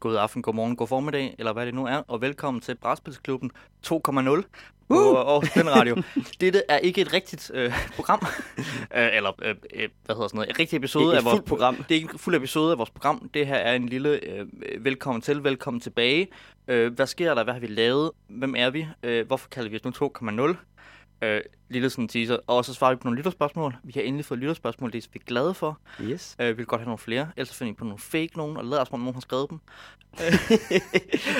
God aften, god morgen, god formiddag, eller hvad det nu er, og velkommen til Brætspilsklubben 2.0 på Uh! Aarhus Den Radio. Dette er ikke et rigtigt øh, program, øh, eller øh, øh, hvad hedder sådan noget, et rigtigt episode Et- et af vores fuldt program. Det er ikke en fuld episode af vores program. Det her er en lille øh, velkommen til, velkommen tilbage. Øh, hvad sker der? Hvad har vi lavet? Hvem er vi? Øh, hvorfor kalder vi os nu 2.0? Øh, lille sådan teaser. Og så svarer vi på nogle lytterspørgsmål. Vi har endelig fået lytterspørgsmål, det er vi glade for. Yes. Øh, vi vil godt have nogle flere. Ellers finder vi på nogle fake nogen, og lader os, om nogen har skrevet dem.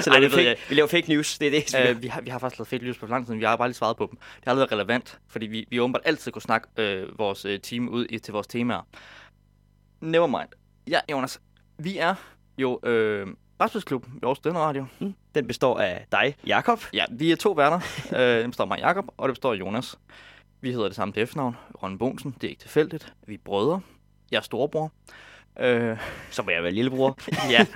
Så Ej, det fake, jeg. vi laver fake news. Det er det, vi Øh, vi, har, vi har faktisk lavet fake lytterspørgsmål for lang tid, men vi har bare lige svaret på dem. Det har aldrig været relevant, fordi vi, vi åbenbart altid kunne snakke øh, vores øh, team ud i, til vores temaer. Never mind. Ja, Jonas. Vi er jo øh, Brætspilsklubben i Aarhus Studenter Radio. Mm. Den består af dig, Jakob. Ja, vi er to værter. øh, det består af mig, Jakob, og det består af Jonas. Vi hedder det samme til efternavn, Ron Bonsen. Det er ikke tilfældigt. Vi er brødre. Jeg er storebror. Øh, Så må jeg være lillebror. ja.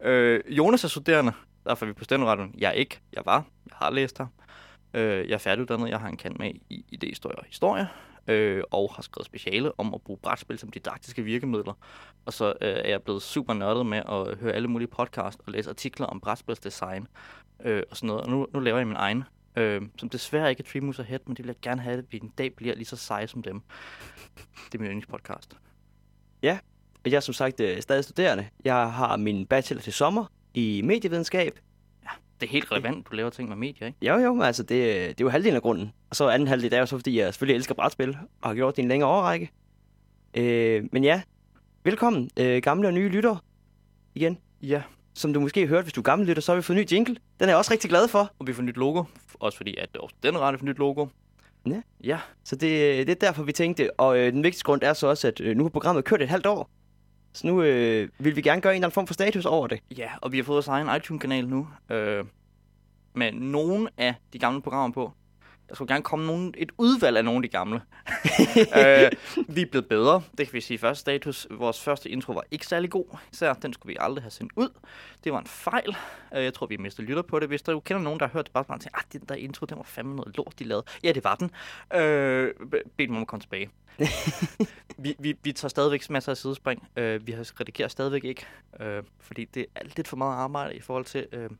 Øh, Jonas er studerende. Derfor er vi på Studenterradioen. Jeg er ikke. Jeg var. Jeg har læst her. Øh, jeg er færdiguddannet. Jeg har en kant med i idéhistorie og historie. Øh, og har skrevet speciale om at bruge brætspil som didaktiske virkemidler. Og så øh, er jeg blevet super nørdet med at høre alle mulige podcast og læse artikler om brætspilsdesign øh, og sådan noget. Og nu, nu laver jeg min egen, øh, som desværre ikke er Tree Moves Head, men det vil jeg gerne have, at vi en dag bliver lige så seje som dem. Det er min yndlingspodcast. Jeg er som sagt øh, stadig studerende. Jeg har min bachelor til sommer i medievidenskab. Det er helt relevant, du laver ting med medier, ikke? Jo, jo, men altså det, det er jo halvdelen af grunden. Og så anden halvdel, det er jo så, fordi jeg selvfølgelig elsker brætspil og har gjort det i en længere årrække. Øh, men ja, velkommen øh, gamle og nye lytter igen. Ja. Som du måske har hørt, hvis du er gammel lytter, så har vi fået en ny jingle. Den er jeg også rigtig glad for. Og vi får nyt logo, også fordi at også den rette får nyt logo. Ja. Ja, Så det, det er derfor, vi tænkte. Og øh, den vigtigste grund er så også, at øh, nu har programmet kørt et halvt år. Så nu øh, vil vi gerne gøre en eller anden form for status over det. ja, og vi har fået vores egen iTunes-kanal nu, øh, med nogle af de gamle programmer på. Der skulle gerne komme nogen, et udvalg af nogle af de gamle. øh, vi er blevet bedre, det kan vi sige først status. Vores første intro var ikke særlig god, især den skulle vi aldrig have sendt ud. Det var en fejl. Øh, jeg tror, vi mistede lytter på det. Hvis der jo kender nogen, der har hørt det, bare sådan at den der intro, den var fandme noget lort, de lavede. Ja, det var den. Øh, be- bed dem om at komme tilbage. vi, vi, vi tager stadigvæk masser af sidespring. Øh, vi har redigeret stadigvæk ikke, øh, fordi det er lidt for meget arbejde i forhold til, øh,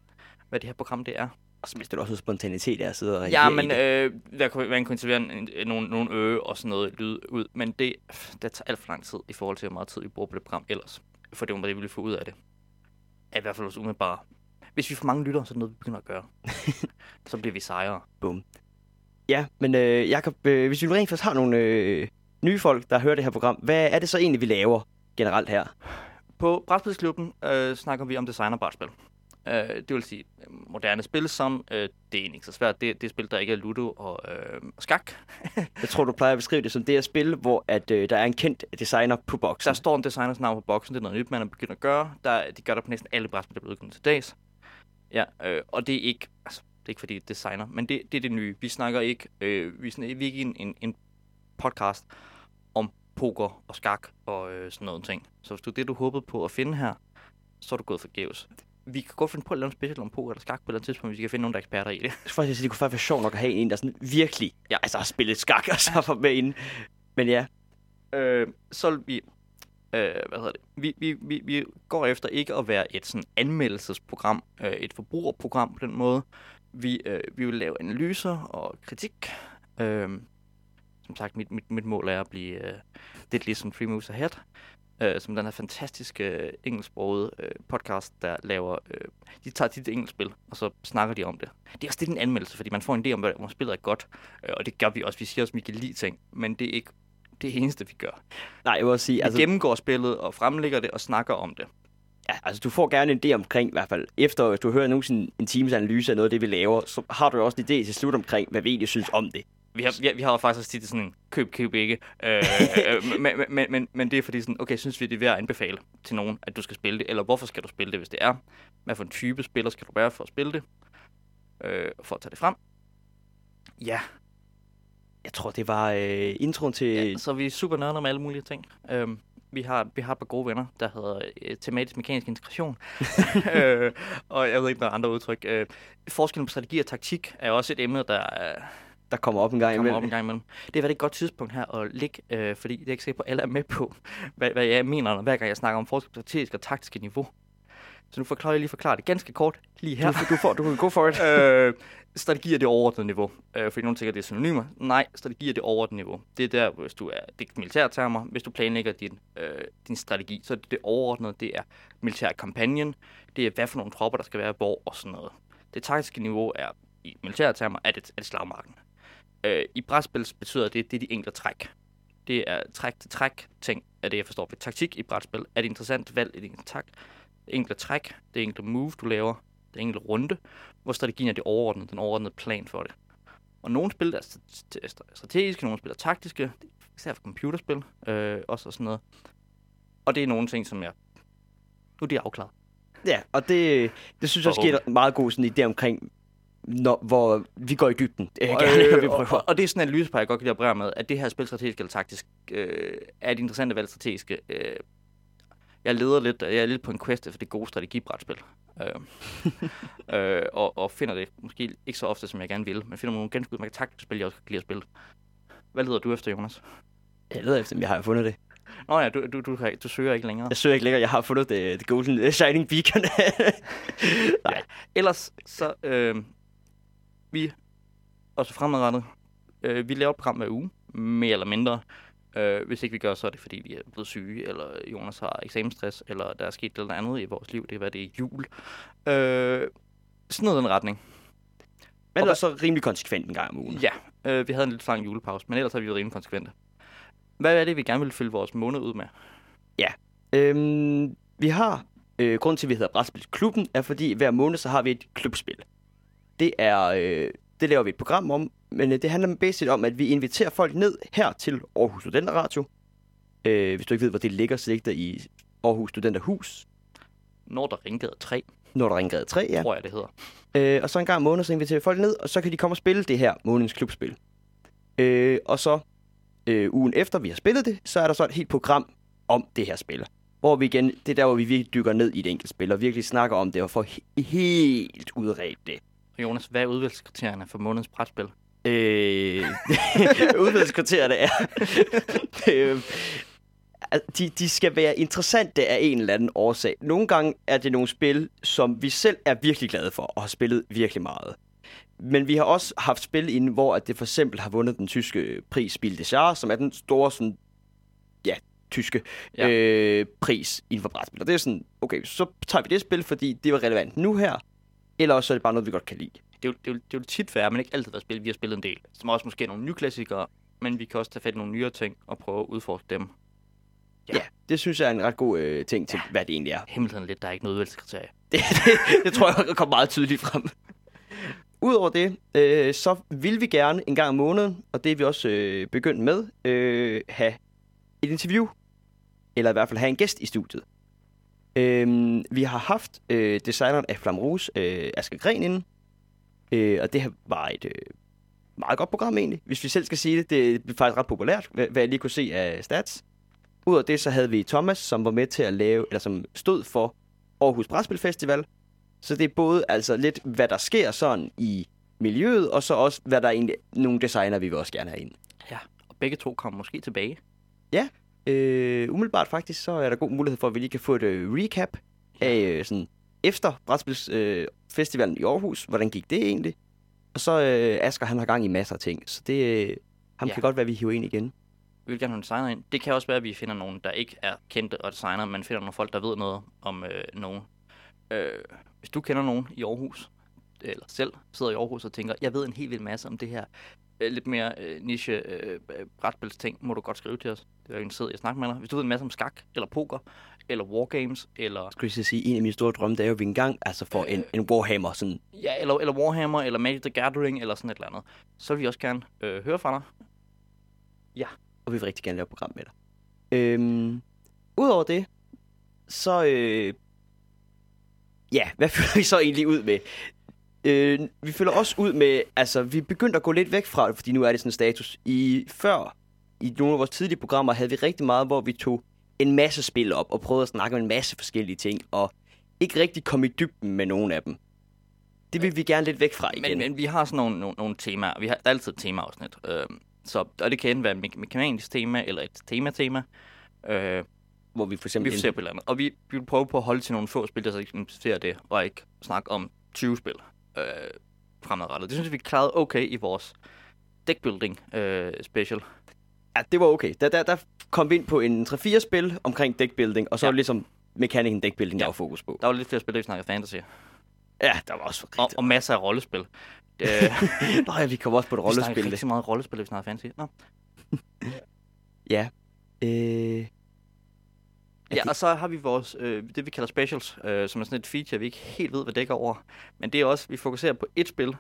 hvad det her program det er. Og så mister du også spontanitet af at sidde og Ja, men øh, der kunne, man kunne en, nogle, nogle øge og sådan noget lyd ud, men det, det tager alt for lang tid i forhold til, hvor meget tid vi bruger på det program ellers. For det var det, vi ville få ud af det. Er I hvert fald også umiddelbart. Hvis vi får mange lyttere, så er det noget, vi begynder at gøre. så bliver vi sejre. Ja, men øh, Jacob, øh, hvis vi rent faktisk har nogle øh, nye folk, der hører det her program, hvad er det så egentlig, vi laver generelt her? På Brætspilsklubben øh, snakker vi om design og brætspil. Øh, det vil sige øh, moderne spil som, øh, det er ikke så svært, det, det er spil, der ikke er Ludo og, øh, skak. Jeg tror, du plejer at beskrive det som det at spil, hvor at, øh, der er en kendt designer på boksen. Der står en designers navn på boksen, det er noget nyt, man er begyndt at gøre. Der, de gør det på næsten alle brætspil, der bliver udgivet til dags. Ja, øh, og det er ikke, altså, det er ikke fordi det er designer, men det, det er det nye. Vi snakker ikke, øh, vi snakker vi er ikke en, en, en podcast om poker og skak og øh, sådan noget ting. Så hvis du er det, du håbede på at finde her, så er du gået forgæves. Vi kan godt finde på at lave en special om poker eller skak på et eller andet tidspunkt, hvis vi kan finde nogen, der er eksperter i det. Jeg tror faktisk, at det kunne faktisk være sjovt nok at have en, der sådan virkelig Ja. altså, har spillet skak og så får med ind. Men ja, øh, så vil vi, øh, hvad hedder det, vi, vi, vi, vi går efter ikke at være et sådan anmeldelsesprogram, øh, et forbrugerprogram på den måde. Vi, øh, vi vil lave analyser og kritik. Øh, som sagt, mit, mit, mit mål er at blive øh, lidt ligesom Three Moves Ahead, øh, som den her fantastiske øh, engelsksprogede øh, podcast, der laver, øh, de tager dit engelskspil, og så snakker de om det. Det er også lidt en anmeldelse, fordi man får en idé om, hvor spillet er godt, øh, og det gør vi også. Vi siger også, at vi kan lide ting, men det er ikke det eneste, vi gør. nej, jeg vil også sige, Vi altså, gennemgår spillet og fremlægger det og snakker om det. ja, altså, du får gerne en idé omkring, i hvert fald efter du hører nogen sådan en times analyse af noget af det, vi laver, så har du også en idé til slut omkring, hvad vi egentlig synes om det. Vi har, vi vi har faktisk også tit sådan en køb, køb ikke. Øh, øh, men, men, men, men det er fordi sådan, okay, synes vi, det er værd at anbefale til nogen, at du skal spille det, eller hvorfor skal du spille det, hvis det er? Hvad for en type spiller skal du være for at spille det? Øh, for at tage det frem. Ja, Jeg tror, det var øh, introen til... ja så er vi super nørder med alle mulige ting. Øh, vi har, vi har et par gode venner, der hedder øh, tematisk mekanisk integration. øh, og jeg ved ikke, der er andre udtryk. Øh, forskellen på strategi og taktik er også et emne, der er, der kommer op en gang kommer imellem. op en gang imellem. Det er været et godt tidspunkt her at ligge, øh, fordi det er ikke sikkert på, at alle er med på, hvad, hvad jeg mener, når hver gang jeg snakker om forskel på strategisk og taktiske niveau. Så nu forklarer jeg lige forklare det ganske kort lige her. Du, du, får, du kan go for it. øh, strategi er det overordnede niveau. Øh, fordi nogen tænker, det er synonymer. Nej, strategi er det overordnede niveau. Det er der, hvis du er, det er militære termer. Hvis du planlægger din, øh, din strategi, så er det det overordnede. Det er militær kampagnen. Det er, hvad for nogle tropper, der skal være hvor og sådan noget. Det taktiske niveau er, i militære termer, er det, er det slagmarken. Øh, I brætspil betyder det, det er de enkelte træk. Det er træk til træk ting, er det jeg forstår ved taktik i brætspil. Er det interessant valg i din tak? Det enkelte træk, det enkelte move, du laver, det enkelte runde, hvor strategien er det overordnede, den overordnede plan for det. Og nogle spil er strategiske, nogle spil er taktiske, især for computerspil, øh, også og sådan noget. Og det er nogle ting, som jeg... Nu er de afklaret. Ja, og det, det synes jeg også giver meget god sådan idé omkring, når, hvor vi går i dybden. Øh, gerne, vi prøver. Og, og, det er sådan en analyse, jeg godt kan lide at med, at det her spil strategisk eller taktisk øh, er et interessante valg strategiske. Øh, jeg leder lidt, jeg er lidt på en quest efter det gode strategibrætspil. Øh, øh, og, og finder det måske ikke så ofte, som jeg gerne vil, men finder nogle ganske udmærket taktiske spil, jeg også kan lide at spille. Hvad leder du efter, Jonas? Jeg leder efter, men jeg har fundet det. Nå ja, du, du, du, du, du søger ikke længere. Jeg søger ikke længere, jeg har fundet det, det golden shining beacon. Nej. Ja. Ellers så, øh, vi, også fremadrettet, øh, vi laver et program hver uge, mere eller mindre. Øh, hvis ikke vi gør, så er det fordi, vi er blevet syge, eller Jonas har eksamensstress, eller der er sket noget andet i vores liv. Det kan være, det er jul. Øh, sådan noget den retning. Men er så rimelig konsekvent en gang om ugen. Ja, øh, vi havde en lidt lang julepause, men ellers har vi været rimelig konsekvente. Hvad er det, vi gerne vil fylde vores måned ud med? Ja, øhm, vi har, øh, grund til, at vi hedder Brætspilsklubben, er fordi hver måned, så har vi et klubspil. Det er, øh, det laver vi et program om, men øh, det handler basic om, at vi inviterer folk ned her til Aarhus Studenter Radio. Øh, hvis du ikke ved, hvor det ligger, så ligger det i Aarhus Studenterhus. Når der Ringgade 3. Når der Ringgade 3, ja. Tror jeg, det hedder. Øh, og så en gang om måneden, så inviterer vi folk ned, og så kan de komme og spille det her månedens klubspil. Øh, og så øh, ugen efter vi har spillet det, så er der så et helt program om det her spil. Hvor vi igen, det er der, hvor vi virkelig dykker ned i et enkelt spil, og virkelig snakker om det, og får he- helt udredt det. Jonas, hvad er udvalgskriterierne for månedens brætspil? Øh, udvalgskriterierne er... øh, de, de skal være interessante af en eller anden årsag. Nogle gange er det nogle spil, som vi selv er virkelig glade for, og har spillet virkelig meget. Men vi har også haft spil inde, hvor at det for eksempel har vundet den tyske pris Spiel des Jahres, som er den store sådan, ja, tyske ja. Øh, pris inden for brætspil. Og det er sådan, okay, så tager vi det spil, fordi det var relevant nu her, eller også er det bare noget, vi godt kan lide. Det er jo, det er jo, det er jo tit være, men ikke altid været spil. Vi har spillet en del, som også måske nogle nye klassikere, men vi kan også tage fat i nogle nyere ting og prøve at udforske dem. Ja, ja det synes jeg er en ret god øh, ting til, ja. hvad det egentlig er. Himmelheden lidt, der er ikke noget udvalgskriterie. det, det, det tror jeg kommer meget tydeligt frem. Udover det, øh, så vil vi gerne en gang om måneden, og det er vi også øh, begyndt med, øh, have et interview, eller i hvert fald have en gæst i studiet. Øh, vi har haft øh, designeren af Flam Rouge, øh, Asger Gren, inde, øh, og det var et øh, meget godt program egentlig, hvis vi selv skal sige det. Det er faktisk ret populært, hvad, hvad jeg lige kunne se af stats. Udover det, så havde vi Thomas, som var med til at lave, eller som stod for Aarhus Brætspil Festival, så det er både altså lidt, hvad der sker sådan i miljøet, og så også, hvad der er egentlig nogle designer, vi vil også gerne have ind. Ja, og begge to kommer måske tilbage. Ja, øh, umiddelbart faktisk, så er der god mulighed for, at vi lige kan få et uh, recap af øh, sådan efter Brætspilsfestivalen øh, i Aarhus. Hvordan gik det egentlig? Og så øh, Asger, han har gang i masser af ting, så det øh, ham ja. kan godt være, at vi hiver ind igen. Vi vil gerne have en designer ind. Det kan også være, at vi finder nogen, der ikke er kendte og designer, men finder nogle folk, der ved noget om øh, nogen. Øh, hvis du kender nogen i Aarhus, eller selv sidder i Aarhus og tænker, jeg ved en helt vild masse om det her øh, lidt mere øh, niche øh, brætspilsting, må du godt skrive til os. Det er jo en sted, jeg snakker med dig. Hvis du ved en masse om skak, eller poker, eller wargames, eller... Skal jeg sige, en af mine store drømme, det er jo, at vi engang altså får øh, en, en Warhammer. Sådan. Ja, eller, eller Warhammer, eller Magic the Gathering, eller sådan et eller andet. Så vil vi også gerne øh, høre fra dig. Ja. Og vi vil rigtig gerne lave et program med dig. Øhm, Udover det, så øh, ja, hvad føler vi så egentlig ud med? Øh, vi føler også ud med, altså vi begyndte at gå lidt væk fra det, fordi nu er det sådan en status. I før, i nogle af vores tidlige programmer, havde vi rigtig meget, hvor vi tog en masse spil op og prøvede at snakke om en masse forskellige ting, og ikke rigtig komme i dybden med nogen af dem. Det vil vi gerne lidt væk fra igen. Men, men vi har sådan nogle, nogle, nogle temaer. Vi har altid tema-afsnit. Øh, så og det kan enten være et me- mekanisk tema eller et tema-tema. Øh, hvor vi for Vi eksempel... ser på et eller andet. Og vi, vi vil prøve på at holde til nogle få spil, der så eksemplificerer det, og ikke snakke om 20 spil øh, fremadrettet. Det synes jeg, vi klarede okay i vores deckbuilding øh, special. Ja, det var okay. Der, der, der kom vi ind på en 3-4 spil omkring deckbuilding, og så Ja. ligesom mekanikken deckbuilding, der Ja. var fokus på. Der var lidt flere spil, der vi snakkede fantasy. Ja, der var også Og, rigtig... og masser af rollespil. Øh, Nå ja, vi kom også på et vi snakkede rollespil. rigtig meget rollespil, da vi snakkede fantasy. Nå. Ja. Øh, Ja, det- og så har vi vores, øh, det vi kalder specials, øh, som er sådan et feature, vi ikke helt ved, hvad dækker over. Men det er også, vi fokuserer på et spil,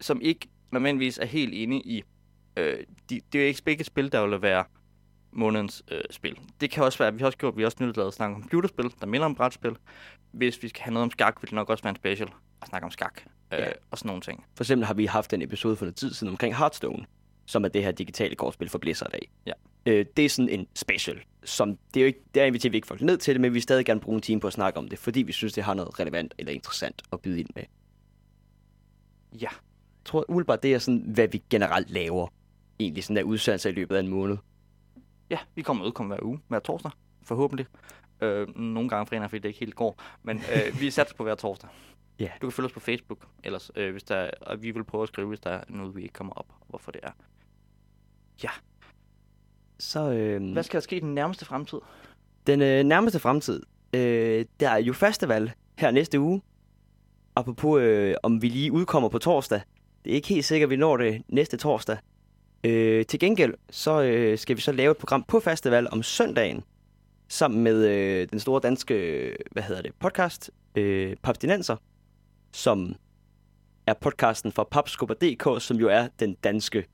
som ikke nødvendigvis er helt inde i, øh, de, det er jo ikke begge spil, der vil være månedens øh, spil. Det kan også være, vi har også gjort, vi har også nyligt lavet snak om computerspil, der minder om brætspil. Hvis vi skal have noget om skak, vil det nok også være en special at snakke om skak øh, Ja. og sådan nogle ting. for eksempel har vi haft en episode for noget tid siden omkring Hearthstone, som er det her digitale kortspil for Blizzard af. Ja. Øh, det er sådan en special, som det er jo ikke, der inviterer vi ikke folk ned til det, men vi vil stadig gerne bruge en time på at snakke om det, fordi vi synes, det har noget relevant eller interessant at byde ind med. Ja. Jeg tror umiddelbart, det er sådan, hvad vi generelt laver. Egentlig sådan der udsendelse i løbet af en måned. Ja, vi kommer ud kommer hver uge, hver torsdag, forhåbentlig. Øh, nogle gange fredag, fordi det ikke helt går. Men øh, vi satser på hver torsdag. Ja. Du kan følge os på Facebook, ellers, øh, hvis der er, og vi vil prøve at skrive, hvis der er noget, vi ikke kommer op, hvorfor det er. Så øh, Hvad skal der ske i den nærmeste fremtid? den øh, nærmeste fremtid, øh, der er jo festival her næste uge. Apropos øh, om vi lige udkommer på torsdag. Det er ikke helt sikkert, at vi når det næste torsdag. Øh, til gengæld, så øh, skal vi så lave et program på festival om søndagen. Sammen med øh, den store danske, hvad hedder det, podcast, øh, Papstinenser. Som er podcasten for papskubber.dk, som jo er den danske,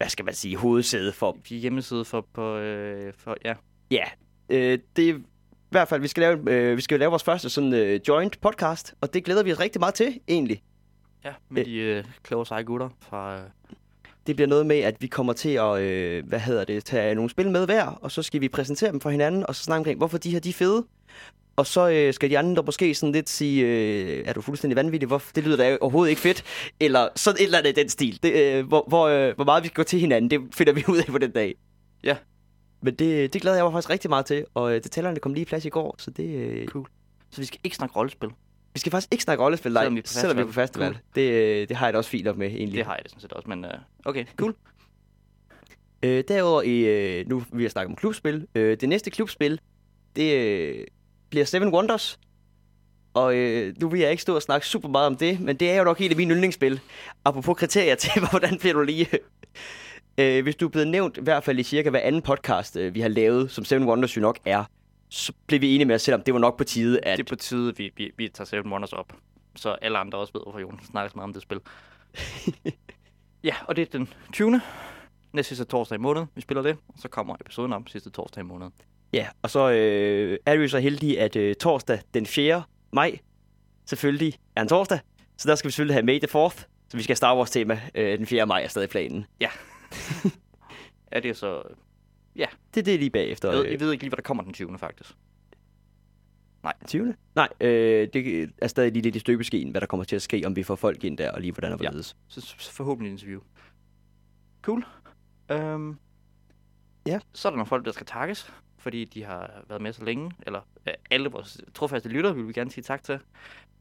hvad skal man sige, hovedsæde for hjemmeside for, på, øh, for ja. Ja, øh, det er i hvert fald, vi skal lave, øh, vi skal lave vores første sådan øh, joint podcast, og det glæder vi os rigtig meget til, egentlig. Ja, med Øh. de øh, kloge seje gutter fra... Øh, Det bliver noget med, at vi kommer til at, øh, hvad hedder det, tage nogle spil med hver, og så skal vi præsentere dem for hinanden, og så snakke omkring, hvorfor de her, de er fede. Og så øh, skal de andre måske sådan lidt sige, øh, er du fuldstændig vanvittig? Hvorfor? Det lyder da overhovedet ikke fedt. Eller sådan et eller andet i den stil. Det, øh, hvor, hvor, øh, hvor meget vi skal gå til hinanden, det finder vi ud af på den dag. Ja. Men det, det glæder jeg mig faktisk rigtig meget til, og øh, detaljerne kom lige i plads i går, så det, øh, så vi skal ikke snakke rollespil. Vi skal faktisk ikke snakke rollespil, Selvom vi er på selvom vi er på festival. festival. Det, øh, det har jeg da også fint op med, egentlig. Det har jeg det sådan set også, men øh, okay, cool. Øh, derudover, i, øh, nu vi har snakket om klubspil. Øh, det næste klubspil, det øh, bliver Seven Wonders. Og øh, nu vil jeg ikke stå og snakke super meget om det, men det er jo nok et af mine yndlingsspil. Apropos kriterier til, hvordan bliver du lige... øh, hvis du er blevet nævnt, i hvert fald i cirka hver anden podcast, øh, vi har lavet, som Seven Wonders jo nok er, så blev vi enige med os selv om, det var nok på tide, at... Det er på tide, vi, vi, vi tager Seven Wonders op. Så alle andre også ved, hvorfor Jonas snakker så meget om det spil. ja, og det er den 20. Næste sidste torsdag i måneden, vi spiller det. Og så kommer episoden om sidste torsdag i måneden. Ja, og så øh, er vi så heldige, at øh, torsdag den 4. maj selvfølgelig er en torsdag. Så der skal vi selvfølgelig have May the 4th. Så vi skal have Star Wars tema øh, den 4. maj er stadig planen. Er det så... Det, det er lige bagefter. Jeg ved, Øh, jeg ved ikke lige, hvad der kommer den 20. faktisk. 20. Nej, øh, det er stadig lige lidt i støbeskeen, hvad der kommer til at ske, om vi får folk ind der, og lige hvordan og Ja. hvorledes. Så, så forhåbentlig interview. Cool. Um, Ja. Så er der nogle folk, der skal takkes, fordi de har været med så længe. Eller uh, alle vores trofaste lyttere vil vi gerne sige tak til.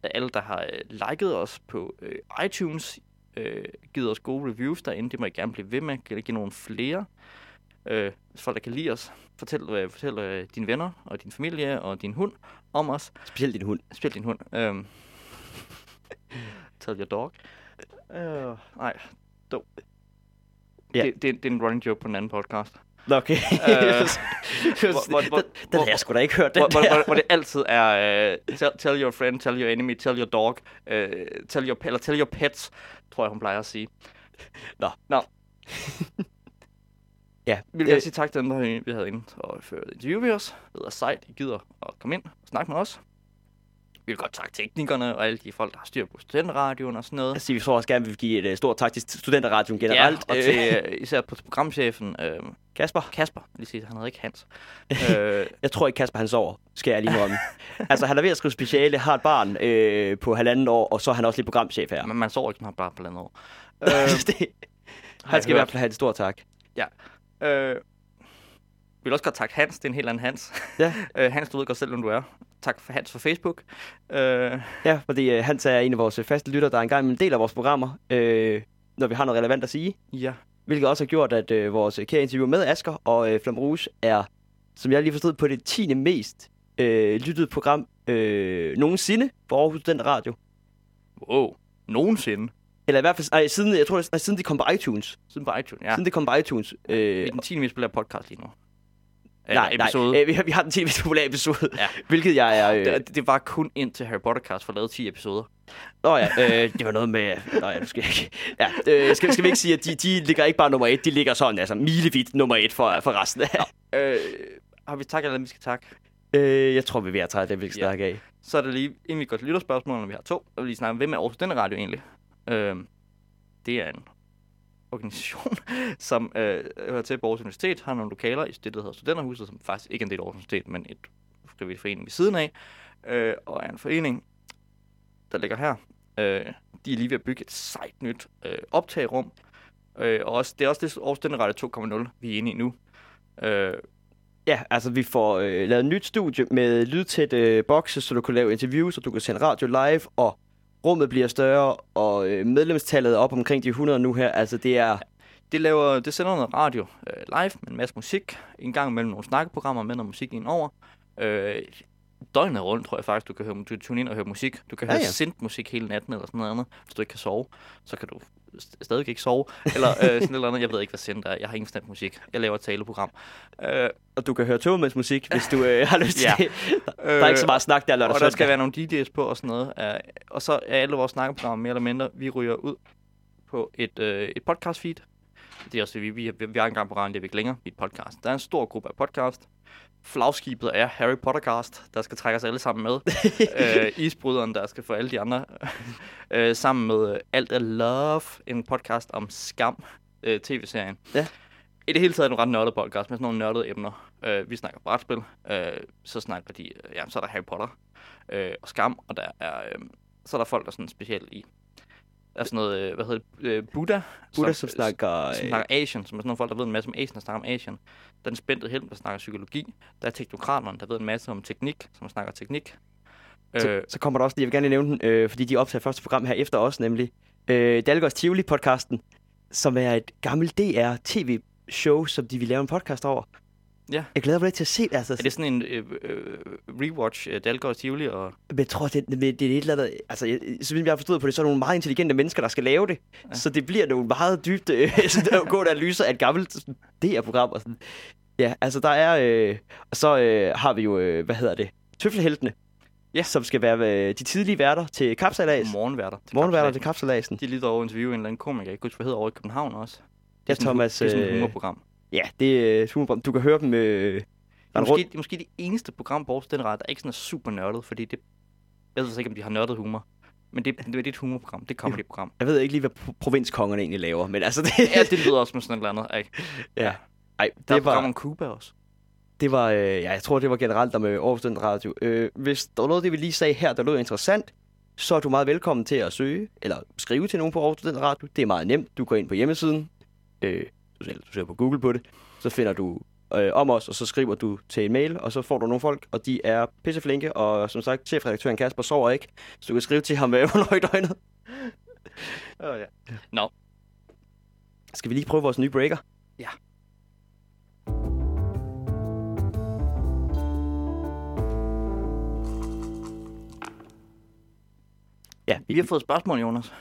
Alle, der har uh, liket os på uh, iTunes, uh, givet os gode reviews derinde. Det må I gerne blive ved med. I give nogle flere? Uh, hvis folk, der kan lide os, fortæl, uh, fortæl uh, dine venner og din familie og din hund om os. Specielt din hund. Spil din hund. Um, tell your dog. Uh, nej, dog. Ja. Det, det, det er en running joke på en anden podcast. Nå, okay. Øh, hvor- hvor- hvor- den, den havde jeg sgu da ikke hørt, den Hvor, der. hvor, hvor det altid er uh, tell, tell your friend, tell your enemy, tell your dog, uh, tell your, eller tell your pets, tror jeg, hun plejer at sige. Nå. Nå. Ja, Vi vil gerne sige tak til dem, der vi havde inde og ført interview med os. Det er sejt, I gider at komme ind og snakke med os. Vi vil godt takke teknikerne og alle de folk, der har styr på studenterradioen og sådan noget. Altså, vi tror også gerne, at vi vil give et uh, stort tak til studenterradioen generelt. Ja, og Øh, til, øh, især på programchefen øh, Kasper. Kasper. Lige sige, han hedder ikke Hans. øh, Jeg tror ikke, Kasper han sover, skal jeg lige må om. altså, han er ved at skrive speciale, har et barn øh, på halvanden år, og så er han også lige programchef her. men man sover ikke, når man bare på landet år. Øh, Øh, det, har han skal i hvert fald have en stor tak. Øh, vil også godt takke Hans, det er en helt anden Hans. Ja. øh, Hans, du ved godt selv, hvem du er. Tak for Hans for Facebook. Øh, Ja, fordi øh, Hans er en af vores øh, faste lytter, der engang er en del af vores programmer, øh, når vi har noget relevant at sige. ja. Hvilket også har gjort, at øh, vores kære interview med Asker og øh, Flam Rouge er, som jeg lige forstod, på det 10. mest øh, lyttede program øh, nogensinde på Aarhus Den Radio. Wow. Nogensinde. Eller i hvert fald, ej, siden, jeg tror, det er, siden de kom på iTunes. Siden på iTunes, ja. Siden det kom på iTunes. Øh, er den 10. mest populære podcast lige nu. Nej, episode. nej, øh, vi, har, vi har den 10. mest populære episode, Ja. hvilket jeg er... Øh, Det, det, var kun indtil Harry Potter-cast for lavet 10 episoder. Nå ja, øh, det var noget med... Nå ja, nu skal jeg ikke... Ja, øh, skal, skal vi ikke sige, at de, de ligger ikke bare nummer et, de ligger sådan, altså milevidt nummer et for, for resten af... Øh, har vi tak eller vi skal takke? Øh, jeg tror, vi er ved at tage det, vi skal Ja. snakke af. Så er det lige, inden vi går til lytterspørgsmål, når vi har to, og vi lige snakke om, hvem er Aarhus Denne Radio egentlig? Øh, det er en organisation, som øh, hører til på Aarhus Universitet, har nogle lokaler i det, der hedder Studenterhuset, som faktisk ikke er en del af Aarhus Universitet, men et frivillig forening ved siden af, øh, og er en forening, der ligger her. Øh, de er lige ved at bygge et sejt nyt øh, optagerum, øh, og også, det er også det Aarhus Radio 2.0, vi er inde i nu. Øh, Ja, altså vi får øh, lavet et nyt studie med lydtætte øh, bokse, så du kan lave interviews, og du kan sende radio live, og rummet bliver større, og øh, medlemstallet er op omkring de 100 nu her. Altså det er... Det, laver, det sender noget radio øh, live med en masse musik. En gang imellem nogle snakkeprogrammer med noget musik ind over. Øh, døgnet rundt, tror jeg faktisk, du kan, høre, du kan tune ind og høre musik. Du kan høre ja. ja, synth-musik hele natten eller sådan noget andet. Hvis du ikke kan sove, så kan du st- stadig ikke sove. Eller øh, sådan eller andet. Jeg ved ikke, hvad synth er. Jeg har ingen stand musik. Jeg laver et taleprogram. Øh, Og du kan høre togmandsmusik, hvis du øh, har lyst Ja. til. Der er ikke så meget snak der lørdag og der skal være nogle DJ's på og sådan noget. Uh, og så er alle vores snakkeprogrammer mere eller mindre, vi ryger ud på et, uh, et podcast feed. Det er også, vi, vi, vi, har engang på radioen, det er vi ikke længere, er et podcast. Der er en stor gruppe af podcast. Flagskibet er Harry Pottercast, der skal trække os alle sammen med. uh, isbryderen, der skal få alle de andre. uh, sammen med uh, Alt er Love, en podcast om skam, uh, tv-serien. Ja. I det hele taget er det en ret nørdet podcast med sådan nogle nørdede emner. Uh, vi snakker brætspil, uh, så snakker de, uh, ja, så er der Harry Potter øh, og skam, og der er, øh, så er der folk, der er sådan specielt i, er sådan noget, øh, hvad hedder det, øh, Buddha, Buddha, som snakker... som Øh, snakker Asian, som er sådan nogle folk, der ved en masse om Asien, der snakker om Asian. Der er den spændte helm, der snakker psykologi. Der er teknokraterne, der ved en masse om teknik, som snakker teknik. så, Øh, så kommer der også, jeg vil gerne lige nævne den, øh, fordi de optager første program her efter os, nemlig øh, Dalgårds Tivoli-podcasten, som er et gammelt DR-tv-show, som de vil lave en podcast over. Ja. Jeg glæder mig lidt til at se det. Altså, er det sådan en øh, øh, rewatch, øh, Dalgaard Tivoli og... Men jeg tror, det, det, det er et eller andet... Altså, jeg, så vidt jeg har forstået på det, så er nogle meget intelligente mennesker, der skal lave det. Ja. Ja. Så det bliver nogle meget dybt øh, gående analyser af et gammelt DR-program. Og sådan. Ja, altså der er... Øh, og så øh, har vi jo, øh, hvad hedder det? Tøffelheltene. Ja. Som skal være øh, de tidlige værter til kapsalas. Morgenværter. til Morgenværter til kapsalasen. De er lige over at interviewe en eller anden komiker, jeg kan ikke huske, hvad hedder over i København også. Det Ja, er sådan, Thomas, Det er sådan et øh, humorprogram. Ja, det er øh, super. Du kan høre dem... Øh, Det er, måske, det er måske det eneste program på Aarhus Den Ret, der ikke sådan er super nørdet, fordi det... Jeg ved ikke, om de har nørdet humor. Men det, det er et humorprogram. Det er et comedy-program. Jeg ved ikke lige, hvad pro- provinskongerne egentlig laver, men altså det... Ja, det lyder også med sådan et eller andet. Ikke? ja. Ej, Der er det et program var, om Cuba også. det var, øh, ja, jeg tror, det var generelt der med Aarhus Den Radio. Øh, hvis der var noget, det vi lige sagde her, der lød interessant, så er du meget velkommen til at søge, eller skrive til nogen på Aarhus Radio. Det er meget nemt. Du går ind på hjemmesiden, øh, du, selv, du søger på Google på det, så finder du øh, om os, og så skriver du til en mail, og så får du nogle folk, og de er pisseflinke, og som sagt, chefredaktøren Kasper sover ikke, så du kan skrive til ham, øh, hvornår i døgnet. Oh, ja. Nå, Skal vi lige prøve vores nye breaker? Ja. Ja, vi har fået spørgsmål, Jonas.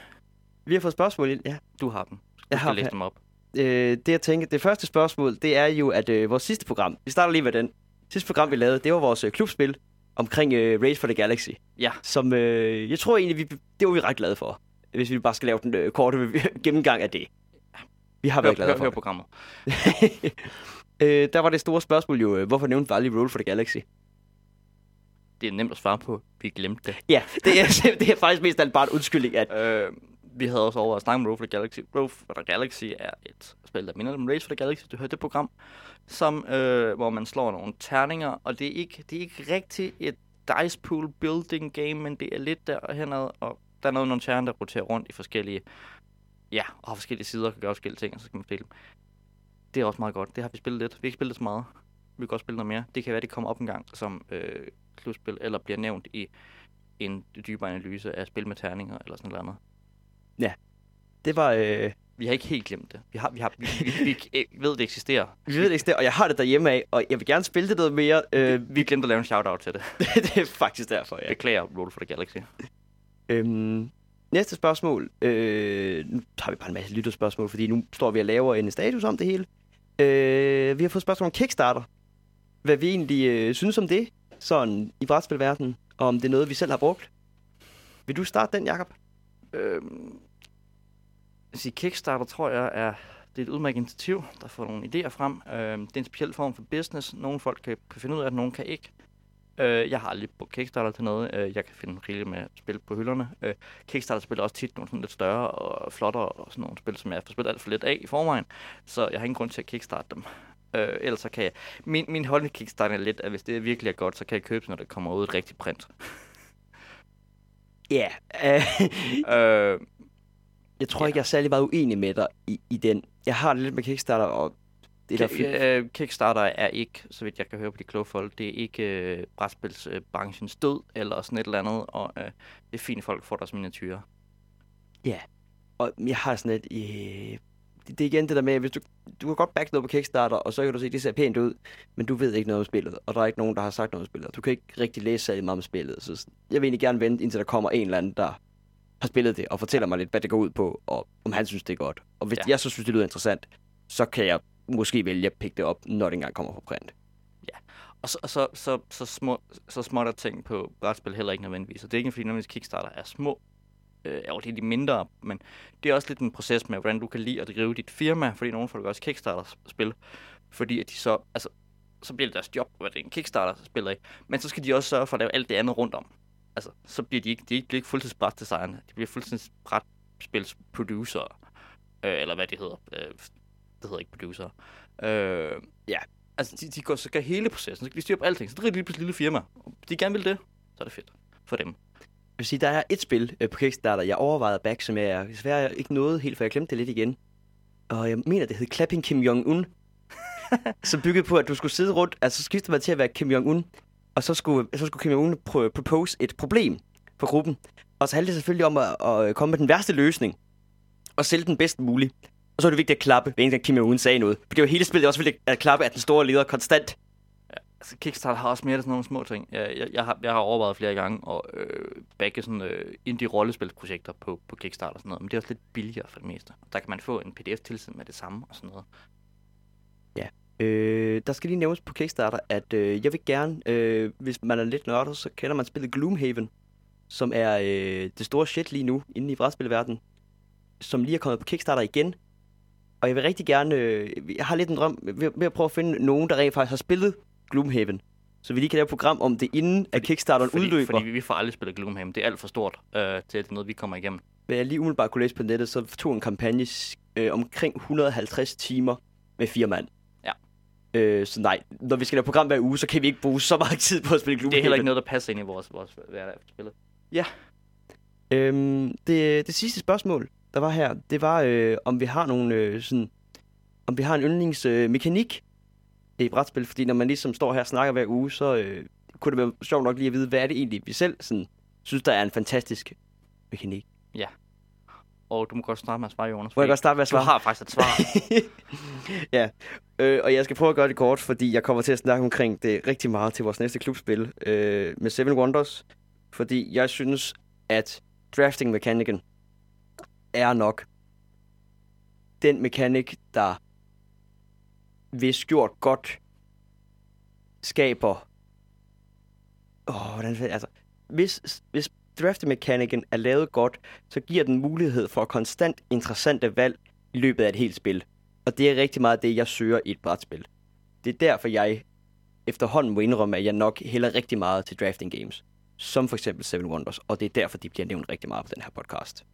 vi har fået spørgsmål. Ja. Du har dem. Du Jeg skal har læse dem op. Øh, det jeg tænker, det første spørgsmål, det er jo, at øh, vores sidste program, vi starter lige med den. Sidste program, vi lavede, det var vores øh, klubspil omkring øh, Race for the Galaxy. Ja. Som, øh, jeg tror egentlig, vi, det var vi ret glade for. Hvis vi bare skal lave den øh, korte gennemgang af det. Vi har Hør, været glade hør, for hør det. programmet. øh, der var det store spørgsmål jo, øh, hvorfor nævnte aldrig Roll for the Galaxy? Det er nemt at svare på. Vi glemte det. Ja, det er, det er faktisk mest alt bare en undskyldning, at Øh, vi havde også over at snakke om Road for the Galaxy. Road for the Galaxy er et spil, der minder om Race for the Galaxy. Du hørte det program, som, øh, hvor man slår nogle terninger, og det er ikke, det er ikke rigtig et dice pool building game, men det er lidt derhenad, og der er noget, nogle terninger, der roterer rundt i forskellige, ja, og har forskellige sider, kan gøre forskellige ting, og så kan man spille dem. Det er også meget godt. Det har vi spillet lidt. Vi har ikke spillet så meget. Vi kan godt spille noget mere. Det kan være, det kommer op en gang som øh, klubspil, eller bliver nævnt i en dybere analyse af spil med terninger, eller sådan noget andet. Det var... Øh, Vi har ikke helt glemt det. Vi, har, vi, har, vi, vi, vi ved, det eksisterer. vi ved det ikke, og jeg har det derhjemme af, og jeg vil gerne spille det noget mere. Øh, Vi glemte at lave en shout-out til det. det er faktisk derfor, ja. Beklager Roll for the Galaxy. Øhm, næste spørgsmål. Øh, nu tager vi bare en masse lytterspørgsmål, fordi nu står vi og laver en status om det hele. Øh, vi har fået spørgsmål om Kickstarter. Hvad vi egentlig øh, synes om det, sådan i brætspilverdenen, og om det er noget, vi selv har brugt. Vil du starte den, Jakob? Øhm, sige, Kickstarter tror jeg er, det er et udmærket initiativ, der får nogle idéer frem. Øhm, det er en speciel form for business. Nogle folk kan, kan finde ud af det, nogle kan ikke. Øh, jeg har aldrig brugt Kickstarter til noget. Øh, jeg kan finde rigeligt med spil på hylderne. Øh, Kickstarter spiller også tit nogle sådan lidt større og flottere og sådan nogle spil, som jeg har spillet alt for lidt af i forvejen. Så jeg har ingen grund til at kickstarte dem. Øh, ellers så kan jeg... Min, min holdning Kickstarter er lidt, at hvis det virkelig er godt, så kan jeg købe det, når det kommer ud et rigtigt print. Ja. Yeah. øh, jeg tror Ja. ikke, jeg er særlig meget uenig med dig i, i den. Jeg har det lidt med Kickstarter, og det er der fint. Øh, Kickstarter er ikke, så vidt jeg kan høre på de kloge folk, det er ikke øh, brætspilsbranchens død eller sådan et eller andet, og øh, det er fint, folk får deres miniatyrer. Og jeg har sådan et... Øh, det, er igen det der med, at hvis du, du kan godt backe noget på Kickstarter, og så kan du se, at det ser pænt ud, men du ved ikke noget om spillet, og der er ikke nogen, der har sagt noget om spillet. Du kan ikke rigtig læse særlig meget om spillet, så jeg vil egentlig gerne vente, indtil der kommer en eller anden, der har spillet det, og fortæller mig lidt, hvad det går ud på, og om han synes, det er godt. Og hvis Ja. ja. jeg så synes, det lyder interessant, så kan jeg måske vælge at pikke det op, når det engang kommer på print. Og så, og så, så, så, små, så småt er ting på brætspil heller ikke nødvendigvis. Og det er ikke fordi, nødvendigvis Kickstarter er små. Øh, det er de mindre, men det er også lidt en proces med, hvordan du kan lide at drive dit firma, fordi nogle folk også Kickstarter-spil, fordi at de så, altså, så bliver det deres job, hvad det er en Kickstarter-spiller ikke. Men så skal de også sørge for at lave alt det andet rundt om. Altså, så bliver de ikke, de bliver ikke fuldtidsbrætdesignere, de bliver fuldtidsbrætspilsproducer, øh, eller hvad det hedder. Øh, det hedder ikke producer. Øh, Ja. Altså, de, de går, så gør hele processen, så kan de styre på alting. Så driver de lige pludselig lille firma. De gerne vil det, så er det fedt for dem. Jeg vil sige, der er et spil øh, på Kickstarter, jeg overvejede back, som jeg desværre ikke nåede helt, for jeg glemte det lidt igen. Og jeg mener, det hed Clapping Kim Jong-un. som byggede på, at du skulle sidde rundt, altså så skiftede man til at være Kim Jong-un, og så skulle, så skulle Kim Jong-un pr- propose et problem for gruppen. Og så handlede det selvfølgelig om at, at øh, komme med den værste løsning, og sælge den bedst muligt. Og så er det vigtigt at klappe, hver eneste Kim Jong-un sagde noget. For det var hele spillet, det var også vigtigt at klappe af den store leder konstant. Altså, Kickstarter har også mere af sådan nogle små ting. Jeg, jeg, jeg, har, jeg har overvejet flere gange at øh, bagge sådan øh, indie-rollespilsprojekter på, på Kickstarter og sådan noget, men det er også lidt billigere for det meste. Der kan man få en pdf tilsendt med det samme og sådan noget. Øh, der skal lige nævnes på Kickstarter, at øh, jeg vil gerne, øh, hvis man er lidt nørdet, så kender man spillet Gloomhaven, som er øh, det store shit lige nu inde i brætspilverdenen, som lige er kommet på Kickstarter igen. Og jeg vil rigtig gerne, øh, jeg har lidt en drøm ved, ved at prøve at finde nogen, der rent faktisk har spillet Gloomhaven. Så vi lige kan lave et program om det, inden at Kickstarteren Fordi, udløber. fordi vi, vi får aldrig spillet Gloomhaven. Det er alt for stort øh, til, at det er noget, vi kommer igennem. Hvad jeg lige umiddelbart kunne læse på nettet, så tog en kampagne øh, omkring 150 timer med fire mand. Ja. Øh, så nej, når vi skal lave program hver uge, så kan vi ikke bruge så meget tid på at spille Gloomhaven. Det er heller ikke noget, der passer ind i vores, vores hverdag spillet. Øhm, det, det sidste spørgsmål, der var her, det var, øh, om vi har nogle øh, sådan, om vi har en yndlingsmekanik øh, i brætspil, fordi når man ligesom står her og snakker hver uge, så øh, kunne det være sjovt nok lige at vide, hvad er det egentlig, vi selv sådan, synes, der er en fantastisk mekanik. Og du må godt starte med at svare, Jonas. Må jeg godt starte med at Du svare? har faktisk et svar. ja, øh, og jeg skal prøve at gøre det kort, fordi jeg kommer til at snakke omkring det rigtig meget til vores næste klubspil øh, med Seven Wonders. Fordi jeg synes, at drafting mekanikken er nok den mekanik, der hvis gjort godt skaber... Åh, hvordan... Altså, hvis, hvis drafting-mekanikken er lavet godt, så giver den mulighed for konstant interessante valg i løbet af et helt spil. Og det er rigtig meget det, jeg søger i et brætspil. Det er derfor, jeg efterhånden må indrømme, at jeg nok hælder rigtig meget til drafting games. Som for eksempel Seven Wonders. Og det er derfor, de bliver nævnt rigtig meget på den her podcast.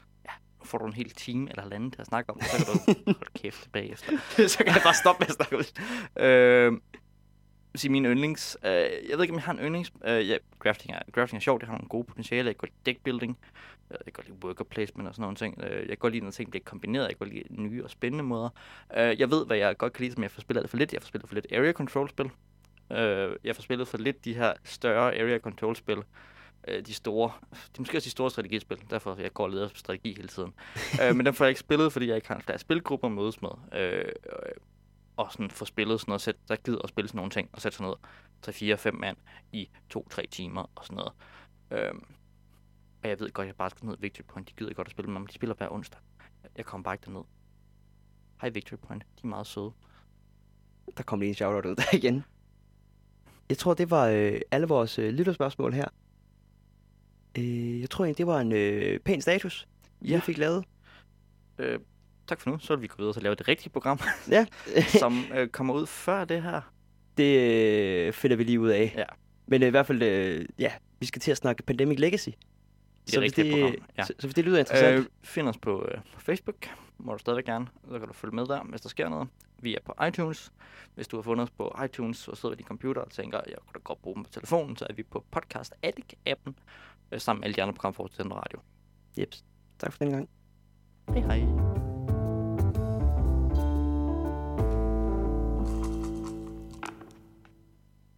Nu får du en hel time eller halvanden til at snakke om det, så kan du holde kæft bagefter. så kan jeg bare stoppe med at snakke ud. øh, sige min yndlings. Øh, jeg ved ikke, om jeg har en yndlings. Øh, ja, crafting er, crafting er sjovt. Det har nogle gode potentiale. Jeg kan godt lide deckbuilding. Øh, jeg kan godt lide worker placement og sådan nogle ting. Øh, jeg kan godt lide, når ting bliver kombineret. Jeg kan godt lide nye og spændende måder. Øh, jeg ved, hvad jeg godt kan lide, som jeg får spillet for lidt. Jeg får spillet for lidt area control spil. Jeg får spillet for lidt de her større area control spil. Øh, de store, det er måske også de store strategispil, derfor jeg går og leder strategi hele tiden. øh, men dem får jeg ikke spillet, fordi jeg ikke har en flere spilgrupper at mødes med. Øh, og sådan få spillet sådan noget, sæt, der gider at spille sådan nogle ting, og sætte sådan noget 3-4-5 mand i 2-3 timer og sådan noget. Øh, og jeg ved godt, jeg bare skal ned Victory Point. De gider godt at spille med mig. De spiller hver onsdag. Jeg kommer bare ikke derned. Hej Victory Point. De er meget søde. Der kom lige en shoutout ud der igen. Jeg tror, det var øh, alle vores øh, lytterspørgsmål her. Øh, jeg tror egentlig, det var en øh, pæn status, ja. Ja. vi fik lavet. Øh, tak for nu. Så vil vi gå videre til at lave det rigtige program, Ja, som øh, kommer ud før det her. det øh, finder vi lige ud af. Ja. Men øh, i hvert fald, øh, ja, vi skal til at snakke Pandemic Legacy. Det rigtige program, ja. så, så hvis det lyder interessant, Øh, find os på, øh, på Facebook. Må du stadigvæk gerne. Så kan du følge med der, hvis der sker noget. Vi er på iTunes. Hvis du har fundet os på iTunes og sidder ved din computer og tænker, jeg kunne da godt bruge dem på telefonen, så er vi på Podcast Addict-appen øh, sammen med alle de andre programmer for til radio. Jeps. Tak for den gang. Hej hej.